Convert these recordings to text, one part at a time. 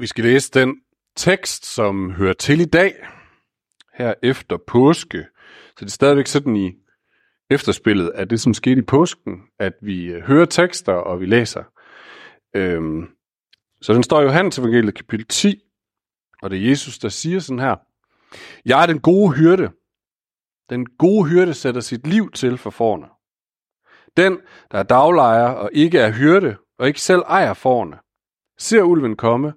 Vi skal læse den tekst, som hører til i dag, her efter påske. Så det er stadigvæk sådan i efterspillet af det, som skete i påsken, at vi øh, hører tekster, og vi læser. Øhm, så den står i Johannes evangeliet kapitel 10, og det er Jesus, der siger sådan her. Jeg er den gode hyrde. Den gode hyrde sætter sit liv til for forne. Den, der er daglejer og ikke er hyrde, og ikke selv ejer forne, ser ulven komme,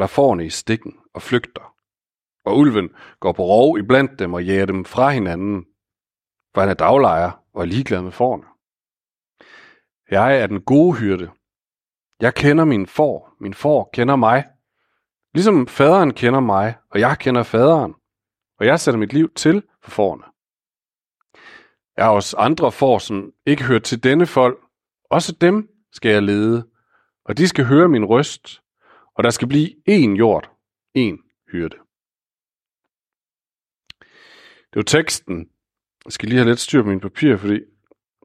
lader forne i stikken og flygter. Og ulven går på rov iblandt dem og jager dem fra hinanden, for han er daglejer og er ligeglad med forne. Jeg er den gode hyrde. Jeg kender min får. Min får kender mig. Ligesom faderen kender mig, og jeg kender faderen. Og jeg sætter mit liv til for forne. Jeg har også andre får, som ikke hører til denne folk. Også dem skal jeg lede, og de skal høre min røst, og der skal blive én jord, én hyrde. Det var teksten. Jeg skal lige have lidt styr på mine papirer, fordi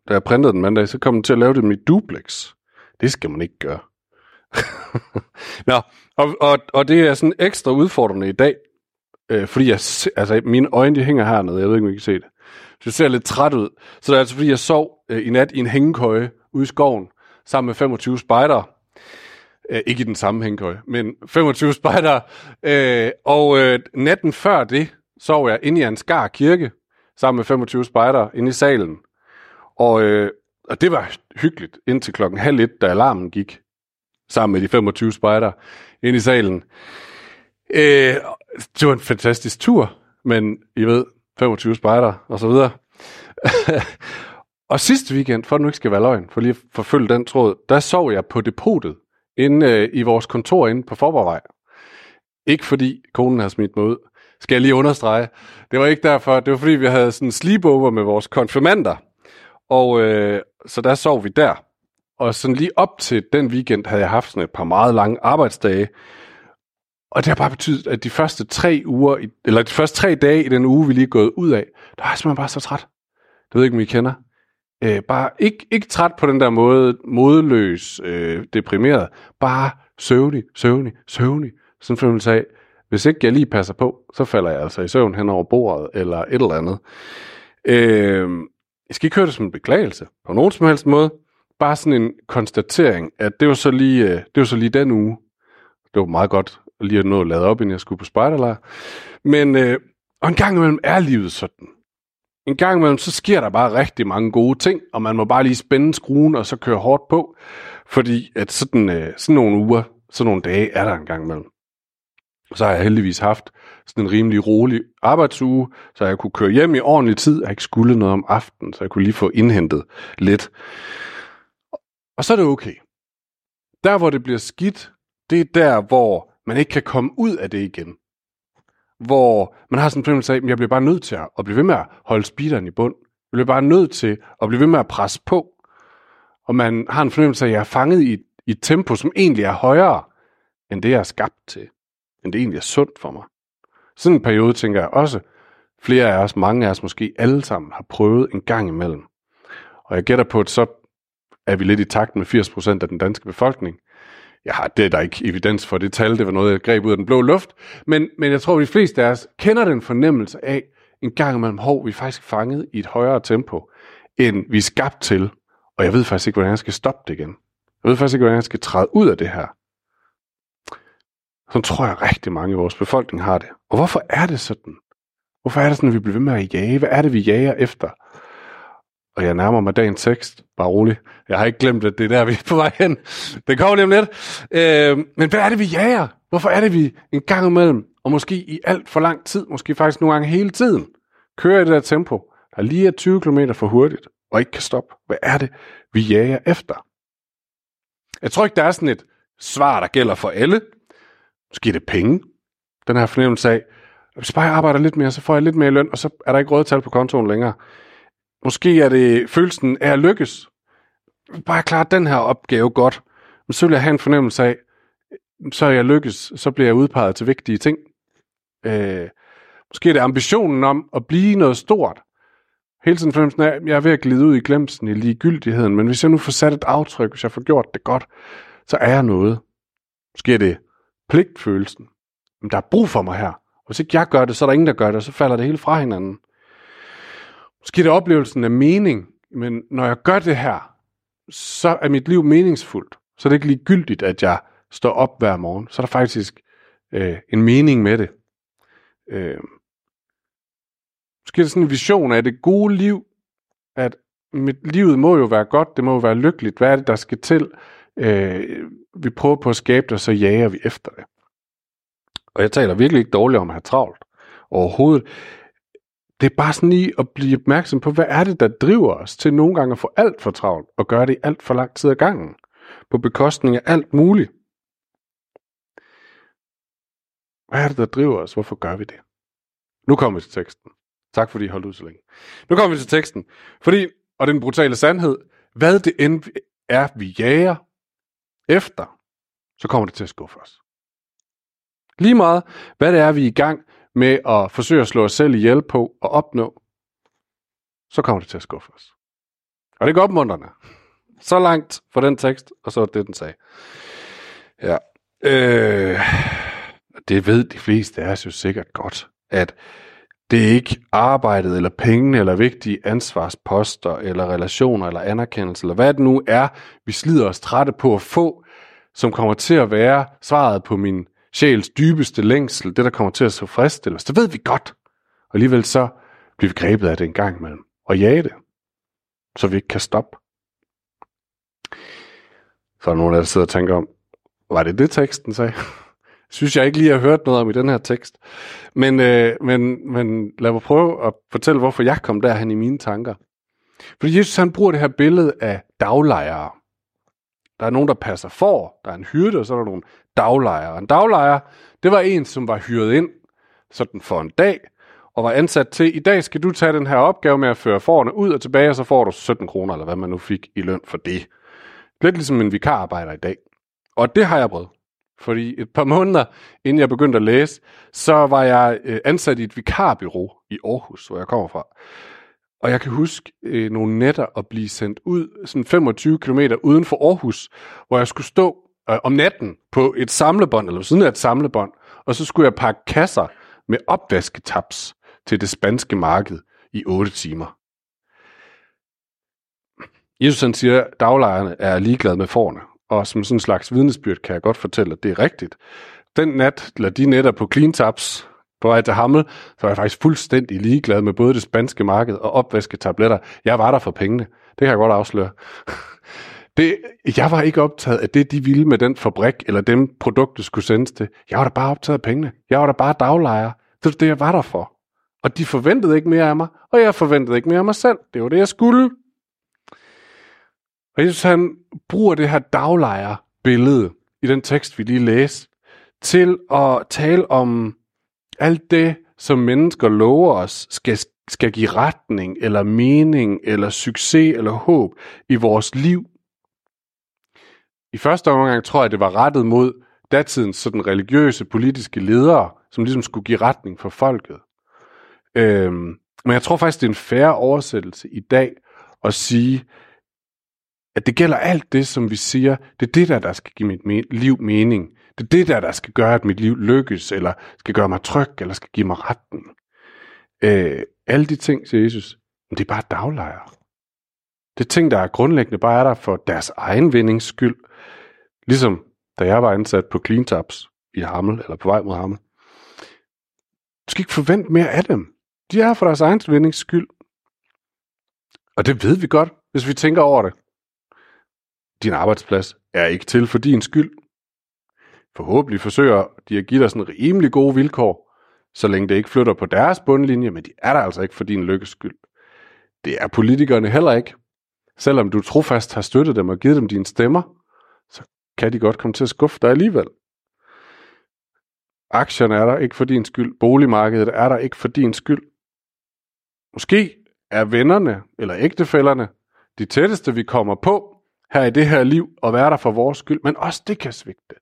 da jeg printede den mandag, så kom den til at lave det med duplex. Det skal man ikke gøre. Nå, og, og, og det er sådan ekstra udfordrende i dag, øh, fordi jeg, altså, mine øjne de hænger hernede, jeg ved ikke, om I kan se det. Så jeg ser lidt træt ud. Så det er altså, fordi jeg sov øh, i nat i en hængekøje ude i skoven, sammen med 25 spejdere. Øh, ikke i den sammenhæng, hængekøje, men 25 spejdere. Øh, og øh, natten før det, sov jeg inde i Ansgar Kirke, sammen med 25 spejdere, inde i salen. Og, øh, og det var hyggeligt, indtil klokken halv et, da alarmen gik, sammen med de 25 spejdere, inde i salen. Øh, det var en fantastisk tur, men I ved, 25 spejder og så videre. og sidste weekend, for at nu ikke skal være løgn, for lige at forfølge den tråd, der sov jeg på depotet inde øh, i vores kontor inde på Forborgvej. Ikke fordi konen har smidt mig ud, skal jeg lige understrege. Det var ikke derfor, det var fordi vi havde sådan en sleepover med vores konfirmander. Og øh, så der sov vi der. Og sådan lige op til den weekend havde jeg haft sådan et par meget lange arbejdsdage, og det har bare betydet, at de første tre uger, eller de første tre dage i den uge, vi lige er gået ud af, der er jeg simpelthen bare så træt. Det ved ikke, om I kender. Øh, bare ikke, ikke træt på den der måde, modløs, øh, deprimeret. Bare søvnig, søvnig, søvnig. Sådan en fornemmelse af, hvis ikke jeg lige passer på, så falder jeg altså i søvn hen over bordet, eller et eller andet. Øh, jeg skal ikke høre det som en beklagelse, på nogen som helst måde. Bare sådan en konstatering, at det var så lige, øh, det var så lige den uge. Det var meget godt lige at nå at lade op, inden jeg skulle på spejderlejr. Men øh, og en gang imellem er livet sådan. En gang imellem, så sker der bare rigtig mange gode ting, og man må bare lige spænde skruen, og så køre hårdt på. Fordi at sådan, øh, sådan nogle uger, sådan nogle dage, er der en gang imellem. Så har jeg heldigvis haft sådan en rimelig rolig arbejdsuge, så jeg kunne køre hjem i ordentlig tid, og ikke skulle noget om aftenen, så jeg kunne lige få indhentet lidt. Og så er det okay. Der, hvor det bliver skidt, det er der, hvor man ikke kan komme ud af det igen. Hvor man har sådan en fornemmelse af, at jeg bliver bare nødt til at blive ved med at holde speederen i bund. Jeg bliver bare nødt til at blive ved med at presse på. Og man har en fornemmelse af, at jeg er fanget i, i et tempo, som egentlig er højere, end det, jeg er skabt til. End det egentlig er sundt for mig. Sådan en periode, tænker jeg også, flere af os, mange af os måske alle sammen, har prøvet en gang imellem. Og jeg gætter på, at så er vi lidt i takt med 80% af den danske befolkning, Ja, det er der ikke evidens for det tal, det var noget, jeg greb ud af den blå luft. Men, men jeg tror, at de fleste af os kender den fornemmelse af, en gang imellem, hov, vi er faktisk fanget i et højere tempo, end vi er skabt til. Og jeg ved faktisk ikke, hvordan jeg skal stoppe det igen. Jeg ved faktisk ikke, hvordan jeg skal træde ud af det her. Så tror jeg rigtig mange i vores befolkning har det. Og hvorfor er det sådan? Hvorfor er det sådan, at vi bliver ved med at jage? Hvad er det, vi jager efter? Og jeg nærmer mig dagens tekst. Bare rolig. Jeg har ikke glemt, at det er der, vi er på vej hen. Det kommer lige om lidt. Øh, men hvad er det, vi jager? Hvorfor er det, vi en gang imellem, og måske i alt for lang tid, måske faktisk nogle gange hele tiden, kører i det der tempo, der lige er 20 km for hurtigt, og ikke kan stoppe? Hvad er det, vi jager efter? Jeg tror ikke, der er sådan et svar, der gælder for alle. Måske er det penge. Den her fornemmelse af, hvis bare jeg arbejder lidt mere, så får jeg lidt mere løn, og så er der ikke råd tal på kontoen længere. Måske er det følelsen af at lykkes. Bare klare den her opgave godt. Men så vil jeg have en fornemmelse af, så er jeg lykkes, så bliver jeg udpeget til vigtige ting. Øh, måske er det ambitionen om at blive noget stort. Hele tiden fornemmelsen af, at jeg er ved at glide ud i glemsen i ligegyldigheden, men hvis jeg nu får sat et aftryk, hvis jeg får gjort det godt, så er jeg noget. Måske er det pligtfølelsen. Men der er brug for mig her. Hvis ikke jeg gør det, så er der ingen, der gør det, og så falder det hele fra hinanden. Måske det er oplevelsen af mening, men når jeg gør det her, så er mit liv meningsfuldt. Så er det ikke ligegyldigt, at jeg står op hver morgen. Så er der faktisk øh, en mening med det. Øh, måske er det sådan en vision af det gode liv, at mit livet må jo være godt, det må jo være lykkeligt. Hvad er det, der skal til? Øh, vi prøver på at skabe det, og så jager vi efter det. Og jeg taler virkelig ikke dårligt om at have travlt overhovedet. Det er bare sådan lige at blive opmærksom på, hvad er det, der driver os til nogle gange at få alt for travlt, og gøre det alt for lang tid ad gangen, på bekostning af alt muligt. Hvad er det, der driver os? Hvorfor gør vi det? Nu kommer vi til teksten. Tak fordi I holdt ud så længe. Nu kommer vi til teksten. Fordi, og den brutale sandhed, hvad det end er, vi jager efter, så kommer det til at skuffe os. Lige meget, hvad det er, vi er i gang med at forsøge at slå os selv ihjel på og opnå, så kommer det til at skuffe os. Og det går opmuntrende. Så langt for den tekst, og så det, den sagde. Ja. Øh, det ved de fleste af os jo sikkert godt, at det er ikke arbejdet, eller pengene, eller vigtige ansvarsposter, eller relationer, eller anerkendelse, eller hvad det nu er, vi slider os trætte på at få, som kommer til at være svaret på min sjæls dybeste længsel, det der kommer til at så os. Det ved vi godt. Og alligevel så bliver vi grebet af det en gang imellem. Og jage det, så vi ikke kan stoppe. Så er der nogen, der sidder og tænker om, var det det teksten sagde? synes jeg ikke lige har hørt noget om i den her tekst. Men, øh, men, men lad mig prøve at fortælle, hvorfor jeg kom derhen i mine tanker. Fordi Jesus han bruger det her billede af daglejere. Der er nogen, der passer for, der er en hyrde, og så er der nogle daglejer. En daglejer, det var en, som var hyret ind sådan for en dag, og var ansat til, i dag skal du tage den her opgave med at føre forerne ud og tilbage, og så får du 17 kroner, eller hvad man nu fik i løn for det. Lidt ligesom en vikararbejder i dag. Og det har jeg prøvet. Fordi et par måneder inden jeg begyndte at læse, så var jeg øh, ansat i et vikarbyrå i Aarhus, hvor jeg kommer fra. Og jeg kan huske øh, nogle nætter at blive sendt ud, sådan 25 km uden for Aarhus, hvor jeg skulle stå øh, om natten på et samlebånd, eller siden af et samlebånd, og så skulle jeg pakke kasser med opvasketaps til det spanske marked i 8 timer. Jesus han siger, at daglejerne er ligeglade med forne, og som sådan en slags vidnesbyrd kan jeg godt fortælle, at det er rigtigt. Den nat, eller de netter på Clean Taps, på vej til Hammel, så var jeg faktisk fuldstændig ligeglad med både det spanske marked og opvasketabletter. Jeg var der for pengene. Det kan jeg godt afsløre. Det, jeg var ikke optaget af det, de ville med den fabrik, eller dem produktet skulle sendes til. Jeg var da bare optaget af pengene. Jeg var da bare daglejer. Det var det, jeg var der for. Og de forventede ikke mere af mig, og jeg forventede ikke mere af mig selv. Det var det, jeg skulle. Og Jesus han bruger det her daglejer-billede i den tekst, vi lige læste, til at tale om alt det, som mennesker lover os, skal, skal give retning, eller mening, eller succes, eller håb i vores liv. I første omgang tror jeg, det var rettet mod datidens sådan religiøse, politiske ledere, som ligesom skulle give retning for folket. Øhm, men jeg tror faktisk, det er en færre oversættelse i dag at sige, at det gælder alt det, som vi siger, det er det der, der skal give mit me- liv mening. Det er det der, der skal gøre, at mit liv lykkes, eller skal gøre mig tryg, eller skal give mig retten. Øh, alle de ting, siger Jesus, men det er bare daglejre. Det er ting, der er grundlæggende bare er der for deres egen vindings skyld. Ligesom da jeg var ansat på CleanTabs i Hammel, eller på vej mod Hammel. Du skal ikke forvente mere af dem. De er for deres egen vindings skyld. Og det ved vi godt, hvis vi tænker over det. Din arbejdsplads er ikke til for din skyld. Forhåbentlig forsøger de at give dig sådan rimelig gode vilkår, så længe det ikke flytter på deres bundlinje, men de er der altså ikke for din lykkes skyld. Det er politikerne heller ikke. Selvom du trofast har støttet dem og givet dem dine stemmer, kan de godt komme til at skuffe dig alligevel. Aktierne er der ikke for din skyld. Boligmarkedet er der ikke for din skyld. Måske er vennerne eller ægtefællerne de tætteste, vi kommer på, her i det her liv og være der for vores skyld, men også det kan svigte.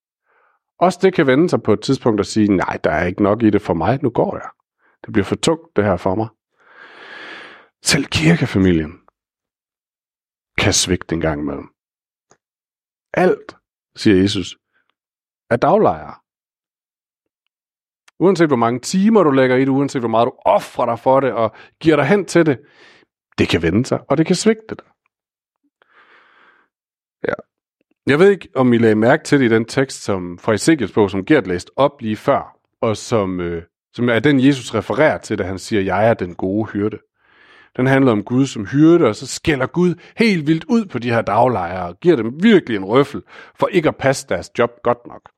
Også det kan vende sig på et tidspunkt og sige, nej, der er ikke nok i det for mig, nu går jeg. Det bliver for tungt, det her for mig. Selv kirkefamilien kan svigte en gang imellem. Alt, siger Jesus, er daglejere. uanset hvor mange timer du lægger i det, uanset hvor meget du offrer dig for det og giver dig hen til det, det kan vende sig, og det kan svigte dig. Ja. Jeg ved ikke, om I lagde mærke til det i den tekst som fra Ezekiels bog, som Gert læste op lige før, og som, øh, som er den, Jesus refererer til, da han siger, jeg er den gode hyrde. Den handler om Gud som hyrde, og så skælder Gud helt vildt ud på de her daglejere og giver dem virkelig en røffel for ikke at passe deres job godt nok.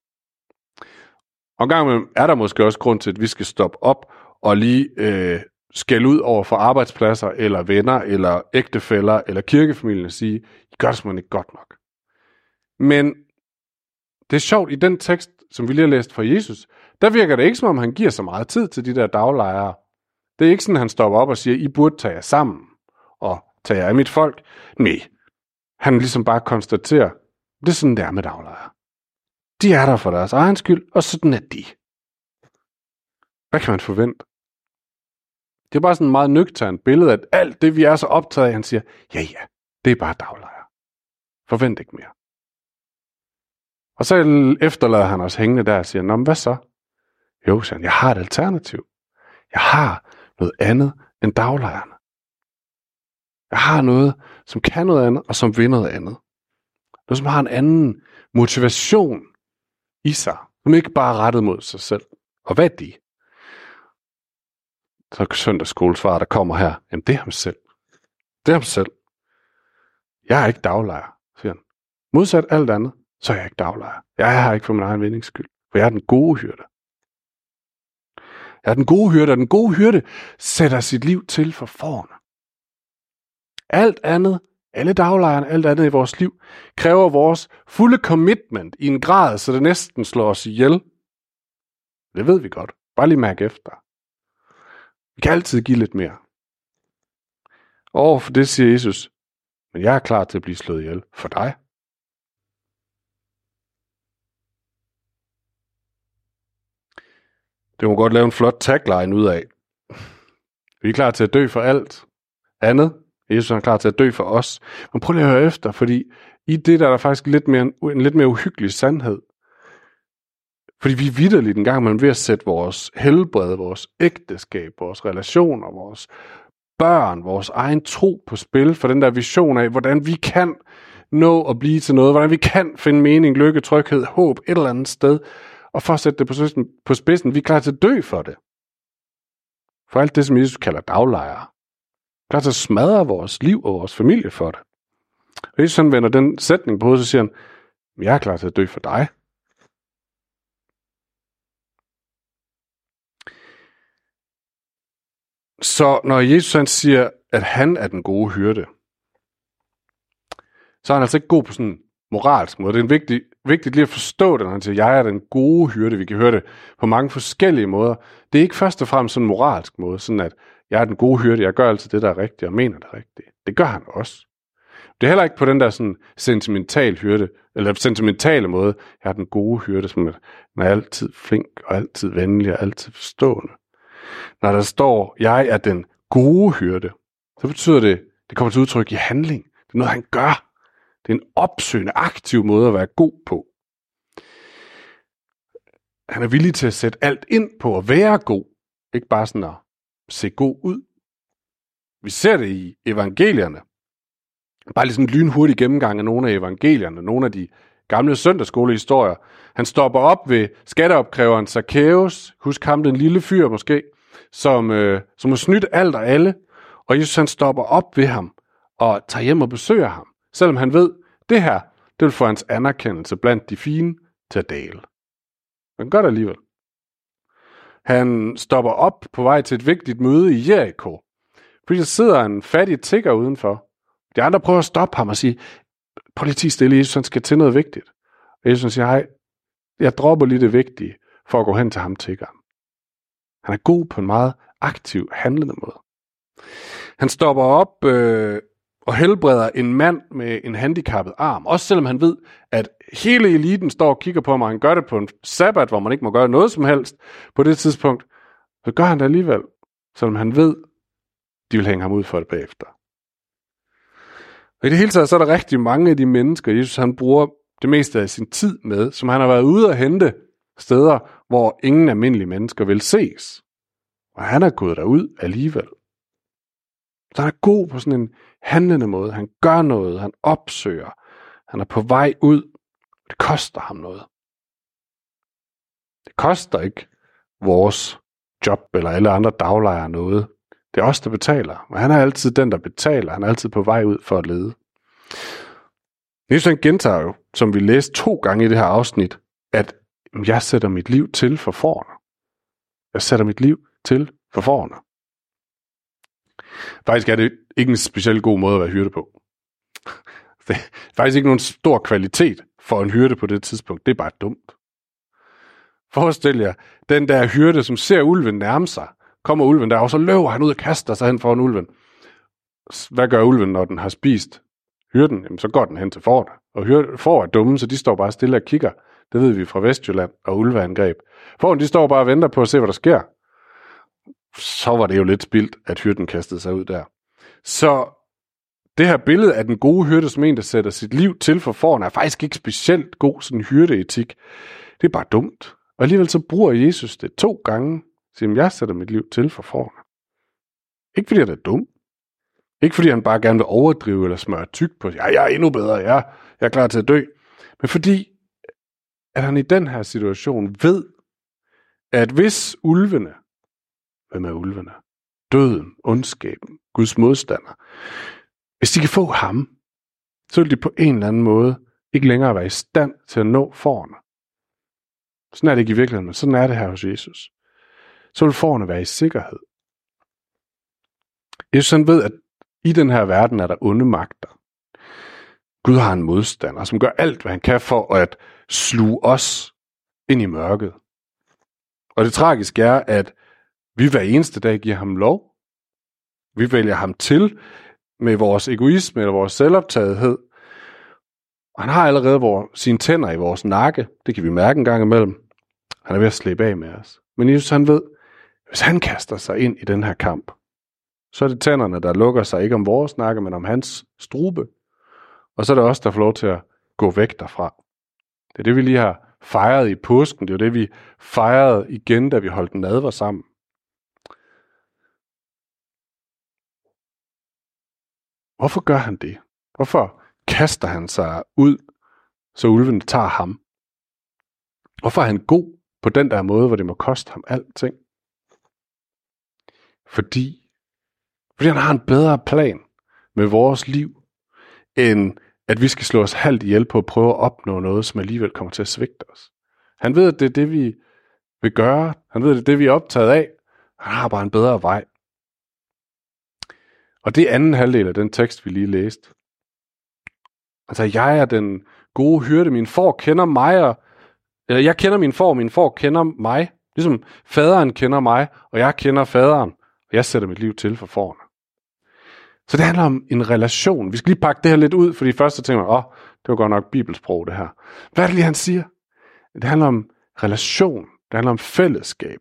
Og gang er der måske også grund til, at vi skal stoppe op og lige øh, skælde ud over for arbejdspladser, eller venner, eller ægtefæller, eller kirkefamilien og sige, I gør det simpelthen ikke godt nok. Men det er sjovt, i den tekst, som vi lige har læst fra Jesus, der virker det ikke, som om han giver så meget tid til de der daglejere. Det er ikke sådan, at han stopper op og siger, I burde tage jer sammen og tage jer af mit folk. Nej, han ligesom bare konstaterer, det er sådan, det er med daglejere. De er der for deres egen skyld, og sådan er de. Hvad kan man forvente? Det er bare sådan et meget nøgternt billede, at alt det, vi er så optaget af, han siger, ja ja, det er bare daglejre. Forvent ikke mere. Og så efterlader han os hængende der og siger, Nå, men hvad så? Jo, siger han, jeg har et alternativ. Jeg har noget andet end daglejerne. Jeg har noget, som kan noget andet, og som vil noget andet. Noget, som har en anden motivation i sig, som ikke bare er rettet mod sig selv. Og hvad er de? Så søndagsskolesvar, der kommer her, jamen det er ham selv. Det er ham selv. Jeg er ikke daglejer, siger han. Modsat alt andet, så er jeg ikke daglejer. Jeg er her ikke for min egen vindings skyld, for jeg er den gode hyrde. Jeg er den gode hyrde, og den gode hyrde sætter sit liv til for forerne. Alt andet, alle daglejerne, alt andet i vores liv, kræver vores fulde commitment i en grad, så det næsten slår os ihjel. Det ved vi godt. Bare lige mærke efter. Vi kan altid give lidt mere. Og for det siger Jesus, men jeg er klar til at blive slået ihjel for dig. Det må godt lave en flot tagline ud af. Vi er klar til at dø for alt andet. Jesus er klar til at dø for os. Men prøv lige at høre efter, fordi i det der er der faktisk lidt mere, en lidt mere uhyggelig sandhed. Fordi vi er vidderligt en gang man ved at sætte vores helbred, vores ægteskab, vores relationer, vores børn, vores egen tro på spil for den der vision af, hvordan vi kan nå at blive til noget, hvordan vi kan finde mening, lykke, tryghed, håb et eller andet sted, og for at sætte det på spidsen, på spidsen vi er klar til at dø for det. For alt det, som Jesus kalder daglejre. Klar til at smadre vores liv og vores familie for det. Og Jesus han vender den sætning på, så siger han, jeg er klar til at dø for dig. Så når Jesus han siger, at han er den gode hyrde, så er han altså ikke god på sådan moralsk måde. Det er en vigtig, vigtigt lige at forstå det, når han siger, jeg er den gode hyrde. Vi kan høre det på mange forskellige måder. Det er ikke først og fremmest sådan en moralsk måde, sådan at jeg er den gode hyrde, jeg gør altid det, der er rigtigt, og mener det rigtigt. Det gør han også. Det er heller ikke på den der sådan sentimental hyrde, eller sentimentale måde, jeg er den gode hyrde, som er altid flink, og altid venlig, og altid forstående. Når der står, jeg er den gode hyrde, så betyder det, det kommer til udtryk i handling. Det er noget, han gør. Det er en opsøgende, aktiv måde at være god på. Han er villig til at sætte alt ind på at være god, ikke bare sådan at se god ud. Vi ser det i evangelierne. Bare lige sådan en lynhurtig gennemgang af nogle af evangelierne, nogle af de gamle søndagsskolehistorier. Han stopper op ved skatteopkræveren Zacchaeus, husk ham den lille fyr måske, som, øh, som har snydt alt og alle, og Jesus han stopper op ved ham og tager hjem og besøger ham, selvom han ved, det her, det vil få hans anerkendelse blandt de fine til at dale. Men gør det alligevel. Han stopper op på vej til et vigtigt møde i Jericho, fordi der sidder en fattig tigger udenfor. De andre prøver at stoppe ham og sige, politi stille, Jesus han skal til noget vigtigt. Og Jesus siger, hej, jeg dropper lige det vigtige for at gå hen til ham tiggeren. Han er god på en meget aktiv, handlende måde. Han stopper op øh, og helbreder en mand med en handicappet arm. Også selvom han ved, at hele eliten står og kigger på ham, og han gør det på en sabbat, hvor man ikke må gøre noget som helst på det tidspunkt, så gør han det alligevel, selvom han ved, de vil hænge ham ud for det bagefter. Og i det hele taget, så er der rigtig mange af de mennesker, Jesus han bruger det meste af sin tid med, som han har været ude at hente steder, hvor ingen almindelige mennesker vil ses. Og han er gået derud alligevel. Så han er god på sådan en handlende måde. Han gør noget, han opsøger. Han er på vej ud. Det koster ham noget. Det koster ikke vores job eller alle andre daglejere noget. Det er os, der betaler. Men han er altid den, der betaler. Han er altid på vej ud for at lede. Jesus han gentager jo, som vi læste to gange i det her afsnit, at jeg sætter mit liv til for forerne. Jeg sætter mit liv til for forerne. Faktisk er det ikke en specielt god måde at være hyrde på. Det er faktisk ikke nogen stor kvalitet for en hyrde på det tidspunkt. Det er bare dumt. Forestil jer, den der hyrde, som ser ulven nærme sig, kommer ulven der, og så løber han ud og kaster sig hen foran ulven. Hvad gør ulven, når den har spist hyrden? Jamen, så går den hen til fåret. Og hyrde, får er dumme, så de står bare stille og kigger. Det ved vi fra Vestjylland og ulveangreb. Fåren, de står bare og venter på at se, hvad der sker. Så var det jo lidt spildt, at hyrden kastede sig ud der. Så det her billede af den gode hyrde som en, der sætter sit liv til for foran, er faktisk ikke specielt god sådan hyrdeetik. Det er bare dumt. Og alligevel så bruger Jesus det to gange, siger, jeg sætter mit liv til for foran. Ikke fordi han er dum. Ikke fordi han bare gerne vil overdrive eller smøre tyk på, ja, jeg er endnu bedre, ja, jeg er klar til at dø. Men fordi, at han i den her situation ved, at hvis ulvene, hvem er ulvene? Døden, ondskaben, Guds modstander, hvis de kan få ham, så vil de på en eller anden måde ikke længere være i stand til at nå forerne. Sådan er det ikke i virkeligheden, men sådan er det her hos Jesus. Så vil forerne være i sikkerhed. Jesus han ved, at i den her verden er der onde magter. Gud har en modstander, som gør alt, hvad han kan for at sluge os ind i mørket. Og det tragiske er, at vi hver eneste dag giver ham lov. Vi vælger ham til med vores egoisme eller vores selvoptagethed. Og han har allerede vores, sine tænder i vores nakke. Det kan vi mærke en gang imellem. Han er ved at slippe af med os. Men Jesus han ved, hvis han kaster sig ind i den her kamp, så er det tænderne, der lukker sig ikke om vores nakke, men om hans strube. Og så er det os, der får lov til at gå væk derfra. Det er det, vi lige har fejret i påsken. Det er det, vi fejrede igen, da vi holdt nadver sammen. Hvorfor gør han det? Hvorfor kaster han sig ud, så ulven tager ham? Hvorfor er han god på den der måde, hvor det må koste ham alting? Fordi, fordi han har en bedre plan med vores liv, end at vi skal slå os halvt ihjel på at prøve at opnå noget, som alligevel kommer til at svigte os. Han ved, at det er det, vi vil gøre. Han ved, at det er det, vi er optaget af. Han har bare en bedre vej. Og det er anden halvdel af den tekst, vi lige læste. Altså, jeg er den gode hyrde. Min får kender mig, og, eller jeg kender min får, min får kender mig. Ligesom faderen kender mig, og jeg kender faderen, og jeg sætter mit liv til for forerne. Så det handler om en relation. Vi skal lige pakke det her lidt ud, fordi først så tænker man, åh, oh, det var godt nok bibelsprog, det her. Hvad er det lige, han siger? Det handler om relation. Det handler om fællesskab.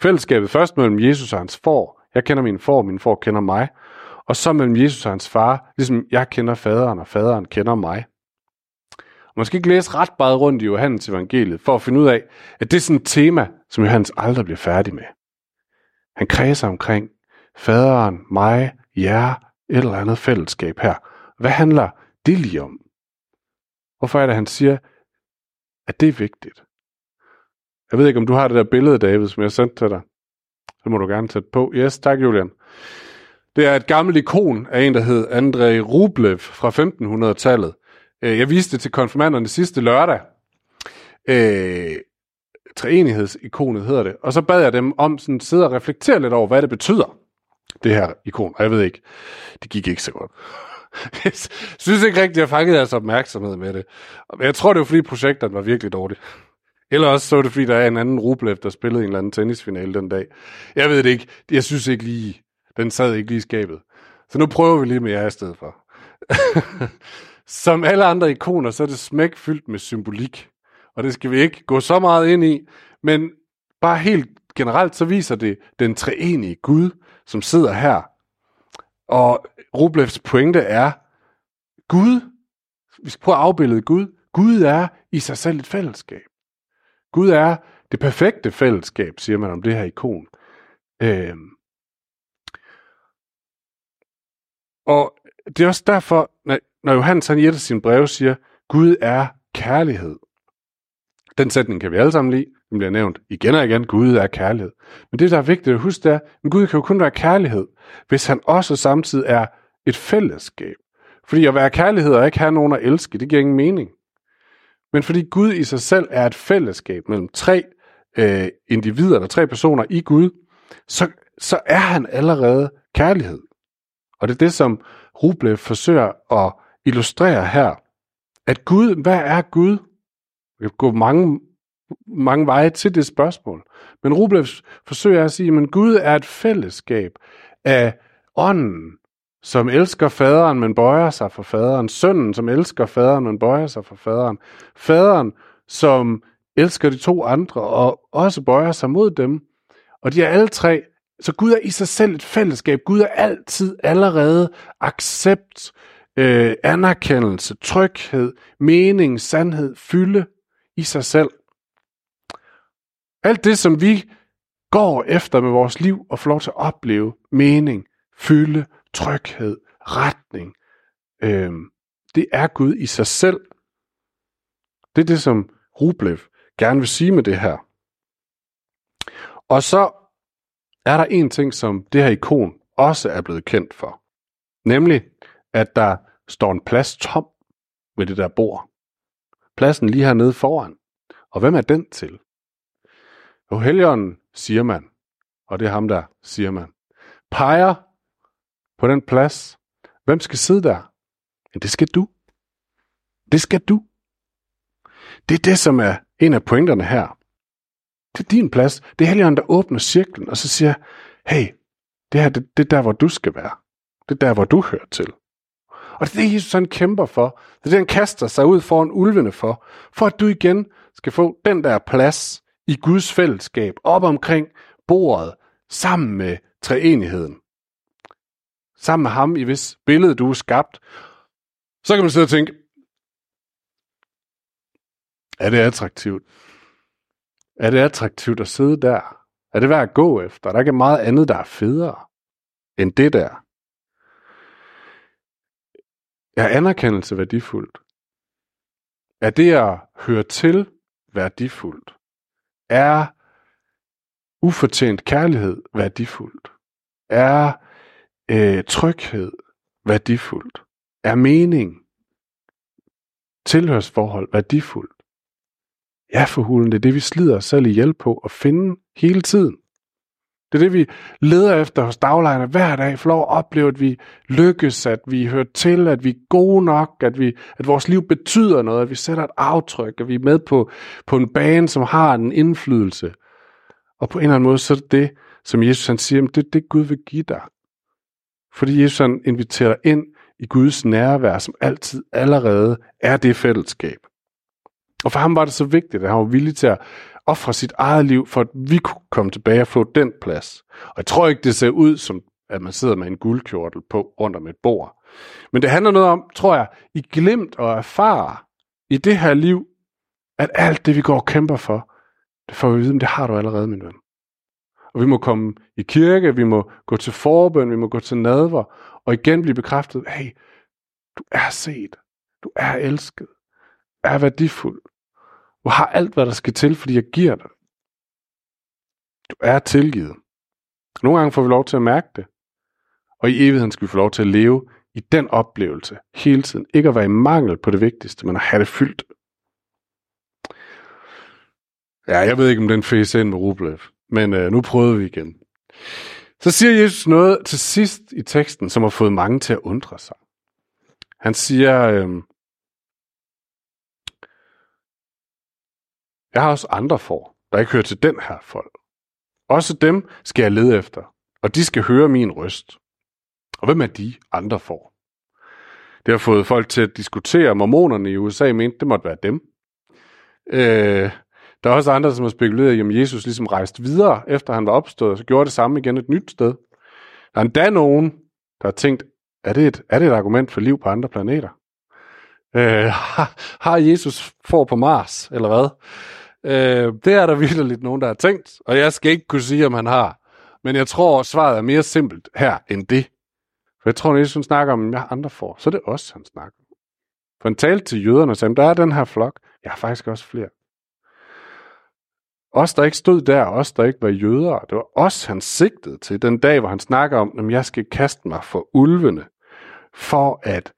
Fællesskabet først mellem Jesus og hans får. Jeg kender min får, min får kender mig. Og så mellem Jesus og hans far, ligesom jeg kender faderen, og faderen kender mig. Og man skal ikke læse ret meget rundt i Johannes evangeliet, for at finde ud af, at det er sådan et tema, som Johannes aldrig bliver færdig med. Han kredser omkring faderen, mig, jer, et eller andet fællesskab her. Hvad handler det lige om? Hvorfor er det, han siger, at det er vigtigt? Jeg ved ikke, om du har det der billede, David, som jeg sendte til dig. Så må du gerne sætte på. Yes, tak, Julian. Det er et gammelt ikon af en, der hed Andrei Rublev fra 1500-tallet. Øh, jeg viste det til konfirmanderne sidste lørdag. Øh, treenighedsikonet hedder det. Og så bad jeg dem om sådan sidde og reflektere lidt over, hvad det betyder, det her ikon. Og jeg ved ikke, det gik ikke så godt. Jeg synes ikke rigtigt, at jeg fangede deres opmærksomhed med det. Jeg tror, det var fordi projektet var virkelig dårligt. Eller også så var det fordi, der er en anden Rublev, der spillede en eller anden tennisfinale den dag. Jeg ved det ikke. Jeg synes ikke lige, den sad ikke lige i skabet. Så nu prøver vi lige med jer i stedet for. Som alle andre ikoner, så er det smæk fyldt med symbolik. Og det skal vi ikke gå så meget ind i. Men bare helt generelt, så viser det den treenige Gud, som sidder her. Og Rublevs pointe er, Gud, vi skal prøve at afbillede Gud, Gud er i sig selv et fællesskab. Gud er det perfekte fællesskab, siger man om det her ikon. Øhm, og det er også derfor, når, når Johannes han i et af sine breve siger, Gud er kærlighed. Den sætning kan vi alle sammen lide. Den bliver nævnt igen og igen. Gud er kærlighed. Men det, der er vigtigt at huske, det er, at Gud kan jo kun være kærlighed, hvis han også samtidig er et fællesskab. Fordi at være kærlighed og ikke have nogen at elske, det giver ingen mening. Men fordi Gud i sig selv er et fællesskab mellem tre øh, individer, eller tre personer i Gud, så, så er han allerede kærlighed. Og det er det, som Rublev forsøger at illustrere her. At Gud, hvad er Gud? Vi kan gå mange, mange veje til det spørgsmål. Men Rublev forsøger at sige, at Gud er et fællesskab af ånden, som elsker faderen, men bøjer sig for faderen. Sønnen, som elsker faderen, men bøjer sig for faderen. Faderen, som elsker de to andre, og også bøjer sig mod dem. Og de er alle tre, så Gud er i sig selv et fællesskab. Gud er altid allerede accept, øh, anerkendelse, tryghed, mening, sandhed, fylde i sig selv. Alt det, som vi går efter med vores liv og får lov til at opleve, mening, fylde, tryghed, retning, øh, det er Gud i sig selv. Det er det, som Rublev gerne vil sige med det her. Og så er der en ting, som det her ikon også er blevet kendt for. Nemlig, at der står en plads tom ved det der bord. Pladsen lige hernede foran. Og hvem er den til? Jo, Helligånden, siger man, og det er ham der, siger man, peger på den plads. Hvem skal sidde der? Ja, det skal du. Det skal du. Det er det, som er en af pointerne her. Det er din plads. Det er Helligånden, der åbner cirklen, og så siger, hey, det her, det, det er der, hvor du skal være. Det er der, hvor du hører til. Og det er det, Jesus han kæmper for. Det er det, han kaster sig ud foran ulvene for. For at du igen skal få den der plads i Guds fællesskab, op omkring bordet, sammen med treenigheden. Sammen med ham, i hvis billede du er skabt. Så kan man sidde og tænke, er det attraktivt? Er det attraktivt at sidde der? Er det værd at gå efter? Der er ikke meget andet, der er federe end det der. Er anerkendelse værdifuldt? Er det at høre til værdifuldt? Er ufortjent kærlighed værdifuldt? Er øh, tryghed værdifuldt? Er mening, tilhørsforhold værdifuldt? Ja, for hulen, det er det, vi slider os selv ihjel på at finde hele tiden. Det er det, vi leder efter hos daglejerne hver dag, for lov at opleve, at vi lykkes, at vi hører til, at vi er gode nok, at, vi, at vores liv betyder noget, at vi sætter et aftryk, at vi er med på, på en bane, som har en indflydelse. Og på en eller anden måde, så er det det, som Jesus han siger, det er det, Gud vil give dig. Fordi Jesus han inviterer dig ind i Guds nærvær, som altid allerede er det fællesskab. Og for ham var det så vigtigt, at han var villig til at ofre sit eget liv, for at vi kunne komme tilbage og få den plads. Og jeg tror ikke, det ser ud som, at man sidder med en guldkjortel på rundt om et bord. Men det handler noget om, tror jeg, i glemt og erfare i det her liv, at alt det, vi går og kæmper for, det får vi at vide, det har du allerede, min ven. Og vi må komme i kirke, vi må gå til forbøn, vi må gå til nadver, og igen blive bekræftet, hey, du er set, du er elsket, er værdifuld, du har alt, hvad der skal til, fordi jeg giver dig. Du er tilgivet. Nogle gange får vi lov til at mærke det. Og i evigheden skal vi få lov til at leve i den oplevelse hele tiden. Ikke at være i mangel på det vigtigste, men at have det fyldt. Ja, jeg ved ikke, om den fæs ind med Rublev, men øh, nu prøvede vi igen. Så siger Jesus noget til sidst i teksten, som har fået mange til at undre sig. Han siger, øh, Jeg har også andre får, der ikke hører til den her folk. Også dem skal jeg lede efter, og de skal høre min røst. Og hvem er de andre får? Det har fået folk til at diskutere. Mormonerne i USA mente, det måtte være dem. Øh, der er også andre, som har spekuleret i, om Jesus ligesom rejste videre, efter han var opstået, og så gjorde det samme igen et nyt sted. Der er endda nogen, der har tænkt, er det et, er det et argument for liv på andre planeter? Øh, har, har Jesus får på Mars, eller hvad? Øh, det er der virkelig lidt nogen, der har tænkt, og jeg skal ikke kunne sige, om han har. Men jeg tror, svaret er mere simpelt her end det. For jeg tror, når Jesus snakker om, at andre får, så er det også, han snakker. For han talte til jøderne og sagde, der er den her flok. Jeg har faktisk også flere. Os, der ikke stod der, os, der ikke var jøder, det var os, han sigtede til den dag, hvor han snakker om, at jeg skal kaste mig for ulvene, for at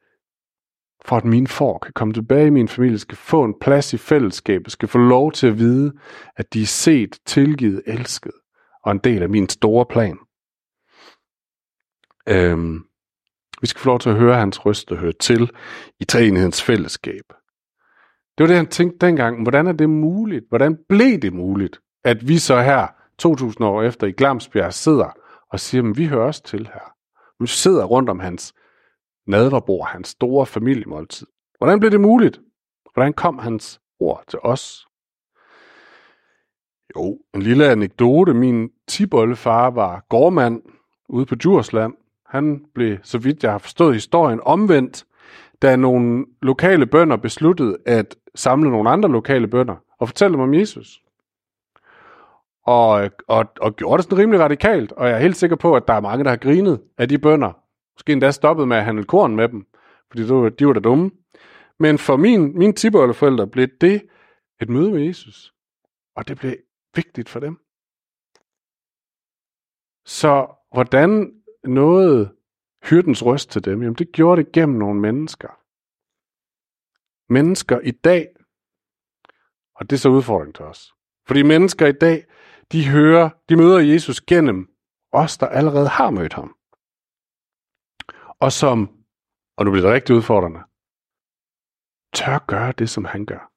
for at mine får kan komme tilbage i min familie, skal få en plads i fællesskabet, skal få lov til at vide, at de er set, tilgivet, elsket, og en del af min store plan. Øhm, vi skal få lov til at høre hans røst og høre til i treenighedens fællesskab. Det var det, han tænkte dengang. Hvordan er det muligt? Hvordan blev det muligt, at vi så her, 2000 år efter i Glamsbjerg, sidder og siger, at vi hører også til her. Vi sidder rundt om hans nadverbord, hans store familiemåltid. Hvordan blev det muligt? Hvordan kom hans ord til os? Jo, en lille anekdote. Min tiboldefar var gårdmand ude på Djursland. Han blev, så vidt jeg har forstået historien, omvendt, da nogle lokale bønder besluttede at samle nogle andre lokale bønder og fortælle dem om Jesus. Og, og, og gjorde det sådan rimelig radikalt, og jeg er helt sikker på, at der er mange, der har grinet af de bønder, Måske endda stoppet med at handle korn med dem, fordi de var da dumme. Men for min, mine tipperforældre blev det et møde med Jesus. Og det blev vigtigt for dem. Så hvordan nåede hyrdens røst til dem? Jamen det gjorde det gennem nogle mennesker. Mennesker i dag, og det er så udfordring til os. Fordi mennesker i dag, de hører, de møder Jesus gennem os, der allerede har mødt ham og som, og nu bliver det rigtig udfordrende, tør gøre det, som han gør.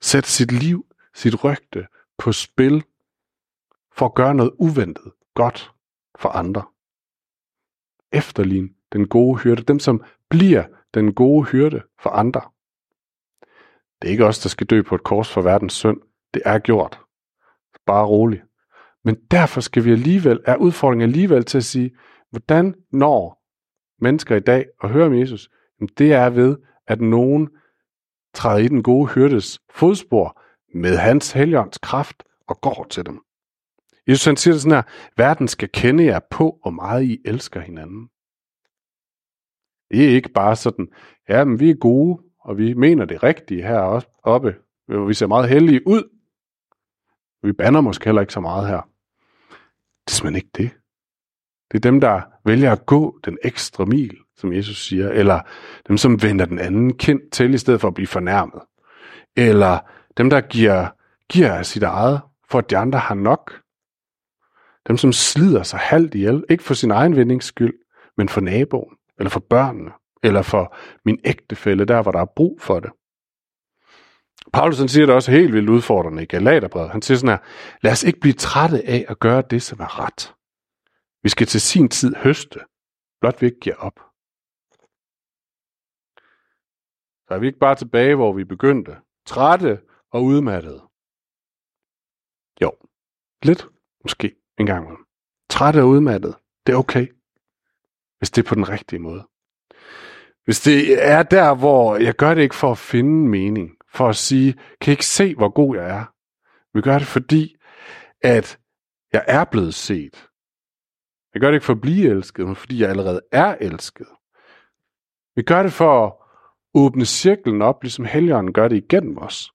Sæt sit liv, sit rygte på spil for at gøre noget uventet godt for andre. Efterlign den gode hyrde, dem som bliver den gode hyrde for andre. Det er ikke os, der skal dø på et kors for verdens synd. Det er gjort. Bare rolig. Men derfor skal vi alligevel, er udfordringen alligevel til at sige, Hvordan når mennesker i dag at høre om Jesus? Det er ved, at nogen træder i den gode hyrdes fodspor med hans heligånds kraft og går til dem. Jesus han siger det sådan her, verden skal kende jer på, hvor meget I elsker hinanden. Det er ikke bare sådan, ja, men vi er gode, og vi mener det rigtige her oppe, hvor vi ser meget heldige ud. Vi banner måske heller ikke så meget her. Det er simpelthen ikke det. Det er dem, der vælger at gå den ekstra mil, som Jesus siger, eller dem, som vender den anden kind til, i stedet for at blive fornærmet. Eller dem, der giver, giver af sit eget, for at de andre har nok. Dem, som slider sig halvt ihjel, ikke for sin egen vindings skyld, men for naboen, eller for børnene, eller for min ægtefælle, der hvor der er brug for det. Paulus han siger det også helt vildt udfordrende i Galaterbrevet. Han siger sådan her, lad os ikke blive trætte af at gøre det, som er ret. Vi skal til sin tid høste, blot vi ikke giver op. Så er vi ikke bare tilbage, hvor vi begyndte, trætte og udmattede. Jo, lidt måske en gang imellem. Trætte og udmattet, det er okay, hvis det er på den rigtige måde. Hvis det er der, hvor jeg gør det ikke for at finde mening, for at sige, kan I ikke se, hvor god jeg er? Vi gør det, fordi at jeg er blevet set. Jeg gør det ikke for at blive elsket, men fordi jeg allerede er elsket. Vi gør det for at åbne cirklen op, ligesom Helligånden gør det igennem os.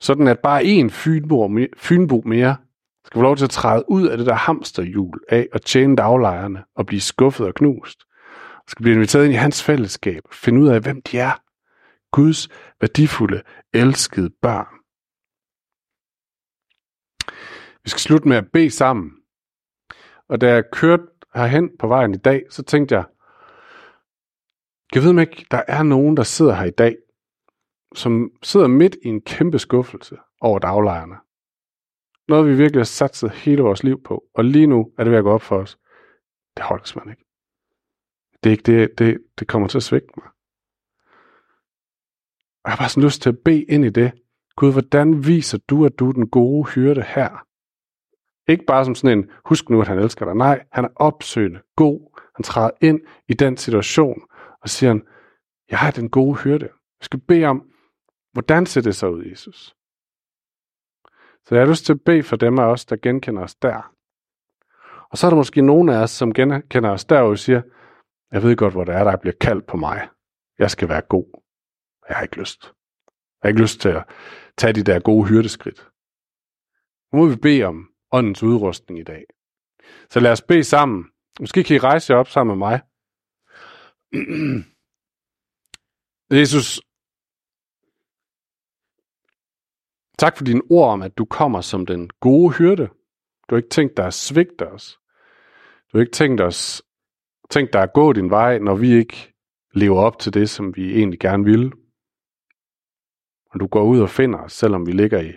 Sådan at bare en fynbo, fynbo mere skal få lov til at træde ud af det der hamsterhjul af at tjene daglejerne og blive skuffet og knust. Og skal blive inviteret ind i hans fællesskab og finde ud af, hvem de er. Guds værdifulde, elskede børn. Vi skal slutte med at bede sammen. Og da jeg kørte herhen på vejen i dag, så tænkte jeg, jeg ved ikke, der er nogen, der sidder her i dag, som sidder midt i en kæmpe skuffelse over daglejerne. Noget, vi virkelig har satset hele vores liv på, og lige nu er det ved at gå op for os. Det holder man ikke. Det er ikke det, det, det kommer til at svække mig. Og jeg har bare sådan lyst til at bede ind i det. Gud, hvordan viser du, at du er den gode hyrde her? Ikke bare som sådan en, husk nu, at han elsker dig. Nej, han er opsøgende, god. Han træder ind i den situation, og siger han, jeg er den gode hyrde. Jeg skal bede om, hvordan ser det så ud, Jesus? Så jeg har lyst til at bede for dem af os, der genkender os der. Og så er der måske nogen af os, som genkender os der, og siger, jeg ved godt, hvor det er, der bliver kaldt på mig. Jeg skal være god. Jeg har ikke lyst. Jeg har ikke lyst til at tage de der gode hyrdeskridt. Nu må vi bede om åndens udrustning i dag. Så lad os bede sammen. Måske kan I rejse jer op sammen med mig. Jesus, tak for dine ord om, at du kommer som den gode hyrde. Du har ikke tænkt dig at svigte os. Du har ikke tænkt, os, tænkt dig at gå din vej, når vi ikke lever op til det, som vi egentlig gerne vil. Og du går ud og finder os, selvom vi ligger i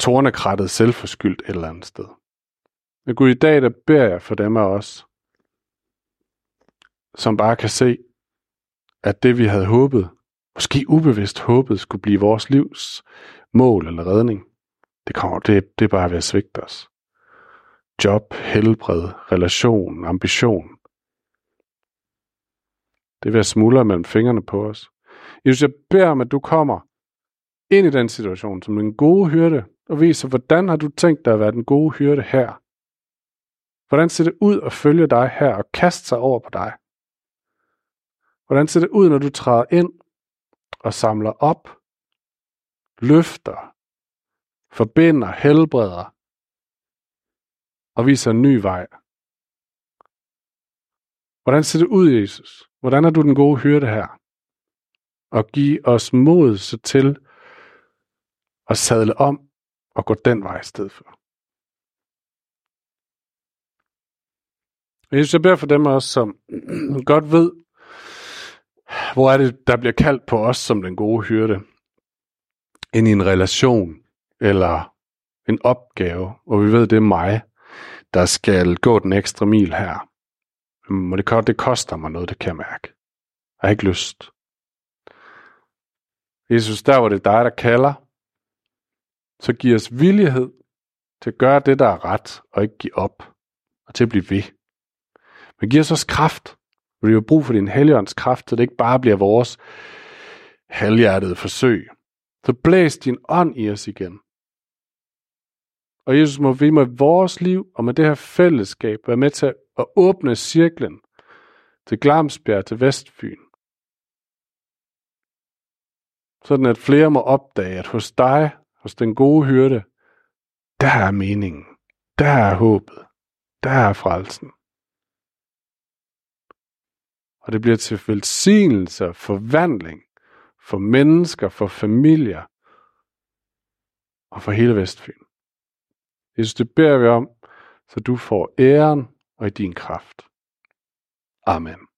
tornekrattet selvforskyldt et eller andet sted. Men Gud, i dag der beder jeg for dem af os, som bare kan se, at det vi havde håbet, måske ubevidst håbet, skulle blive vores livs mål eller redning, det, kommer, det, det er bare ved at svigte os. Job, helbred, relation, ambition. Det er ved at smuldre mellem fingrene på os. Jesus, jeg beder om, at du kommer ind i den situation som en gode hyrde, og viser, hvordan har du tænkt dig at være den gode hyrde her? Hvordan ser det ud at følge dig her og kaste sig over på dig? Hvordan ser det ud, når du træder ind og samler op, løfter, forbinder, helbreder og viser en ny vej? Hvordan ser det ud, Jesus? Hvordan er du den gode hyrde her? Og giv os mod så til at sadle om og gå den vej i stedet for. Jesus, jeg beder for dem også, som godt ved, hvor er det, der bliver kaldt på os som den gode hyrde. Ind i en relation, eller en opgave, og vi ved, det er mig, der skal gå den ekstra mil her. Men det, det koster mig noget, det kan jeg mærke. Jeg har ikke lyst. Jesus, der hvor det er dig, der kalder, så giv os villighed til at gøre det, der er ret, og ikke give op, og til at blive ved. Men giv os også kraft, for vi har brug for din helligånds kraft, så det ikke bare bliver vores halvhjertede forsøg. Så blæs din ånd i os igen. Og Jesus, må vi med vores liv og med det her fællesskab være med til at åbne cirklen til Glamsbjerg, til Vestfyn. Sådan at flere må opdage, at hos dig hos den gode hyrde, der er meningen, der er håbet, der er frelsen. Og det bliver til velsignelse og forvandling for mennesker, for familier og for hele Vestfyn. Jesus, det beder vi om, så du får æren og i din kraft. Amen.